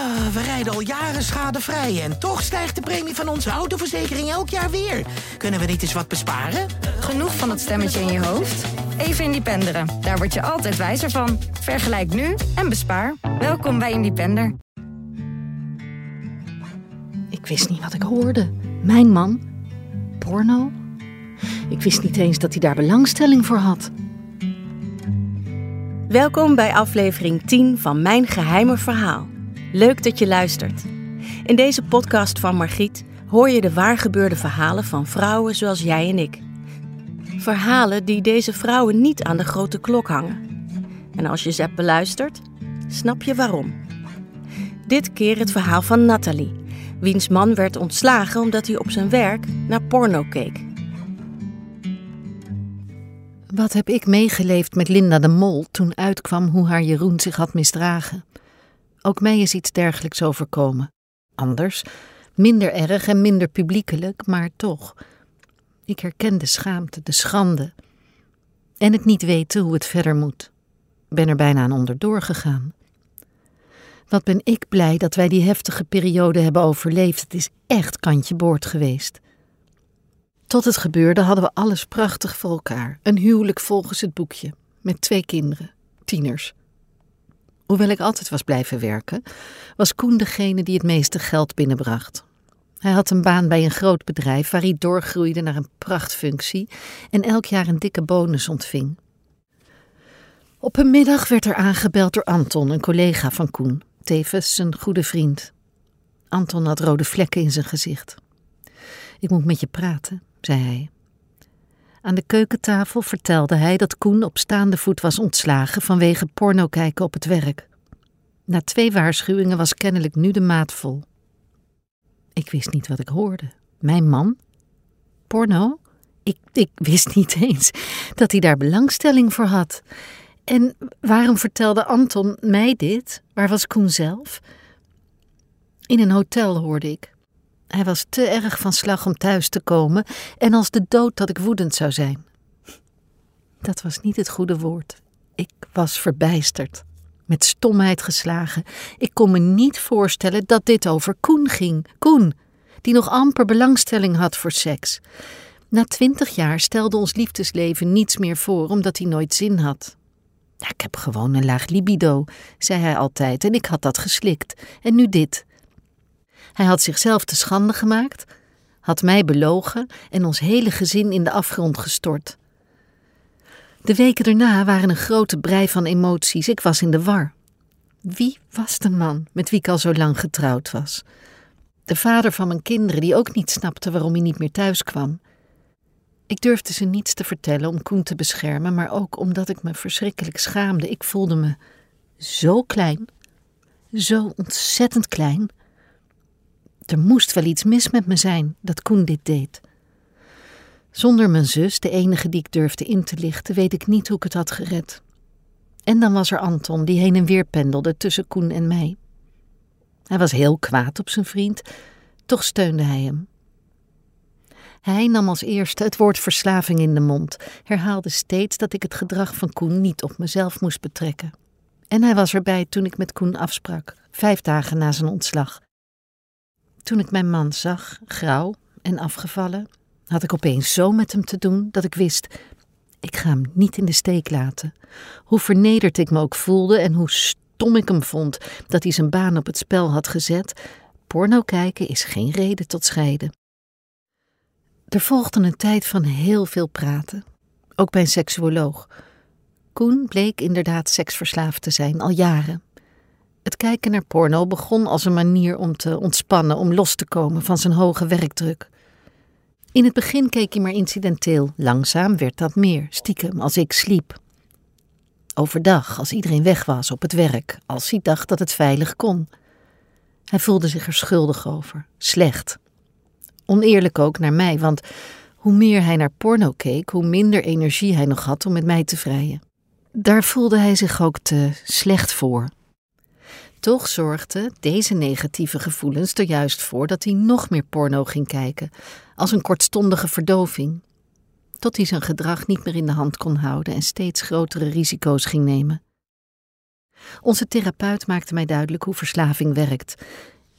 Ah, we rijden al jaren schadevrij en toch stijgt de premie van onze autoverzekering elk jaar weer. Kunnen we niet eens wat besparen? Genoeg van dat stemmetje in je hoofd? Even Independeren. Daar word je altijd wijzer van. Vergelijk nu en bespaar. Welkom bij Independer. Ik wist niet wat ik hoorde. Mijn man? Porno? Ik wist niet eens dat hij daar belangstelling voor had. Welkom bij aflevering 10 van Mijn Geheime Verhaal. Leuk dat je luistert. In deze podcast van Margriet hoor je de waargebeurde verhalen van vrouwen zoals jij en ik. Verhalen die deze vrouwen niet aan de grote klok hangen. En als je ze hebt beluisterd, snap je waarom. Dit keer het verhaal van Nathalie, wiens man werd ontslagen omdat hij op zijn werk naar porno keek. Wat heb ik meegeleefd met Linda de Mol toen uitkwam hoe haar Jeroen zich had misdragen? Ook mij is iets dergelijks overkomen. Anders, minder erg en minder publiekelijk, maar toch. Ik herken de schaamte, de schande. En het niet weten hoe het verder moet. Ben er bijna aan onderdoor gegaan. Wat ben ik blij dat wij die heftige periode hebben overleefd. Het is echt kantje boord geweest. Tot het gebeurde hadden we alles prachtig voor elkaar. Een huwelijk volgens het boekje, met twee kinderen, tieners. Hoewel ik altijd was blijven werken, was Koen degene die het meeste geld binnenbracht. Hij had een baan bij een groot bedrijf waar hij doorgroeide naar een prachtfunctie en elk jaar een dikke bonus ontving. Op een middag werd er aangebeld door Anton, een collega van Koen, tevens zijn goede vriend. Anton had rode vlekken in zijn gezicht. Ik moet met je praten, zei hij. Aan de keukentafel vertelde hij dat Koen op staande voet was ontslagen vanwege porno kijken op het werk. Na twee waarschuwingen was kennelijk nu de maat vol. Ik wist niet wat ik hoorde. Mijn man? Porno? Ik, ik wist niet eens dat hij daar belangstelling voor had. En waarom vertelde Anton mij dit? Waar was Koen zelf? In een hotel hoorde ik. Hij was te erg van slag om thuis te komen en als de dood dat ik woedend zou zijn. Dat was niet het goede woord. Ik was verbijsterd, met stomheid geslagen. Ik kon me niet voorstellen dat dit over Koen ging. Koen, die nog amper belangstelling had voor seks. Na twintig jaar stelde ons liefdesleven niets meer voor omdat hij nooit zin had. Ik heb gewoon een laag libido, zei hij altijd, en ik had dat geslikt. En nu dit. Hij had zichzelf te schande gemaakt, had mij belogen en ons hele gezin in de afgrond gestort. De weken daarna waren een grote brei van emoties. Ik was in de war. Wie was de man met wie ik al zo lang getrouwd was? De vader van mijn kinderen, die ook niet snapte waarom hij niet meer thuis kwam. Ik durfde ze niets te vertellen om Koen te beschermen, maar ook omdat ik me verschrikkelijk schaamde. Ik voelde me zo klein, zo ontzettend klein. Er moest wel iets mis met me zijn dat Koen dit deed. Zonder mijn zus, de enige die ik durfde in te lichten, weet ik niet hoe ik het had gered. En dan was er Anton, die heen en weer pendelde tussen Koen en mij. Hij was heel kwaad op zijn vriend, toch steunde hij hem. Hij nam als eerste het woord verslaving in de mond, herhaalde steeds dat ik het gedrag van Koen niet op mezelf moest betrekken. En hij was erbij toen ik met Koen afsprak, vijf dagen na zijn ontslag. Toen ik mijn man zag, grauw en afgevallen, had ik opeens zo met hem te doen dat ik wist: ik ga hem niet in de steek laten. Hoe vernederd ik me ook voelde en hoe stom ik hem vond dat hij zijn baan op het spel had gezet, porno kijken is geen reden tot scheiden. Er volgde een tijd van heel veel praten, ook bij een seksuoloog. Koen bleek inderdaad seksverslaafd te zijn, al jaren. Het kijken naar porno begon als een manier om te ontspannen, om los te komen van zijn hoge werkdruk. In het begin keek hij maar incidenteel, langzaam werd dat meer, stiekem, als ik sliep. Overdag, als iedereen weg was op het werk, als hij dacht dat het veilig kon. Hij voelde zich er schuldig over, slecht. Oneerlijk ook naar mij, want hoe meer hij naar porno keek, hoe minder energie hij nog had om met mij te vrijen. Daar voelde hij zich ook te slecht voor. Toch zorgden deze negatieve gevoelens er juist voor dat hij nog meer porno ging kijken, als een kortstondige verdoving. Tot hij zijn gedrag niet meer in de hand kon houden en steeds grotere risico's ging nemen. Onze therapeut maakte mij duidelijk hoe verslaving werkt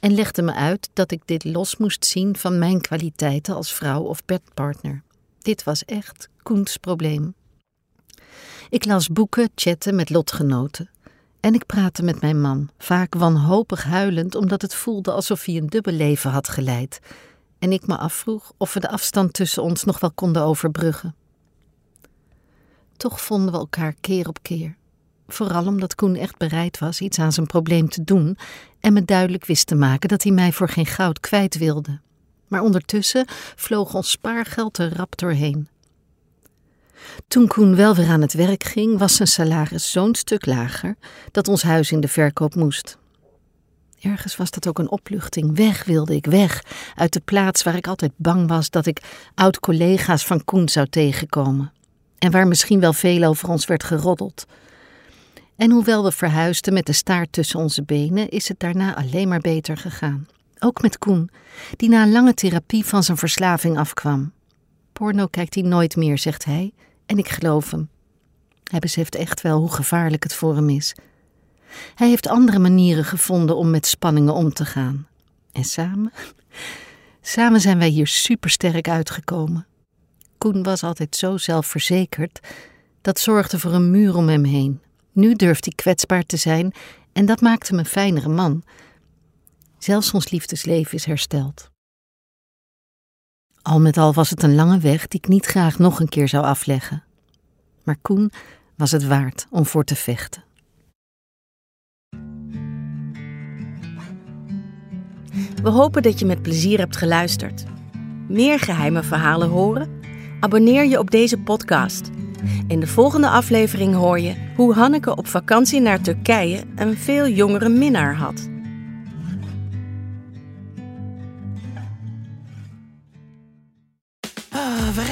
en legde me uit dat ik dit los moest zien van mijn kwaliteiten als vrouw of bedpartner. Dit was echt Koens probleem. Ik las boeken, chatte met lotgenoten. En ik praatte met mijn man, vaak wanhopig huilend omdat het voelde alsof hij een dubbel leven had geleid. En ik me afvroeg of we de afstand tussen ons nog wel konden overbruggen. Toch vonden we elkaar keer op keer. Vooral omdat Koen echt bereid was iets aan zijn probleem te doen en me duidelijk wist te maken dat hij mij voor geen goud kwijt wilde. Maar ondertussen vloog ons spaargeld er rap doorheen. Toen Koen wel weer aan het werk ging, was zijn salaris zo'n stuk lager dat ons huis in de verkoop moest. Ergens was dat ook een opluchting. Weg wilde ik, weg uit de plaats waar ik altijd bang was dat ik oud-collega's van Koen zou tegenkomen. En waar misschien wel veel over ons werd geroddeld. En hoewel we verhuisden met de staart tussen onze benen, is het daarna alleen maar beter gegaan. Ook met Koen, die na lange therapie van zijn verslaving afkwam. Porno kijkt hij nooit meer, zegt hij, en ik geloof hem. Hij beseft echt wel hoe gevaarlijk het voor hem is. Hij heeft andere manieren gevonden om met spanningen om te gaan. En samen? Samen zijn wij hier supersterk uitgekomen. Koen was altijd zo zelfverzekerd, dat zorgde voor een muur om hem heen. Nu durft hij kwetsbaar te zijn en dat maakt hem een fijnere man. Zelfs ons liefdesleven is hersteld. Al met al was het een lange weg die ik niet graag nog een keer zou afleggen. Maar Koen was het waard om voor te vechten. We hopen dat je met plezier hebt geluisterd. Meer geheime verhalen horen? Abonneer je op deze podcast. In de volgende aflevering hoor je hoe Hanneke op vakantie naar Turkije een veel jongere minnaar had.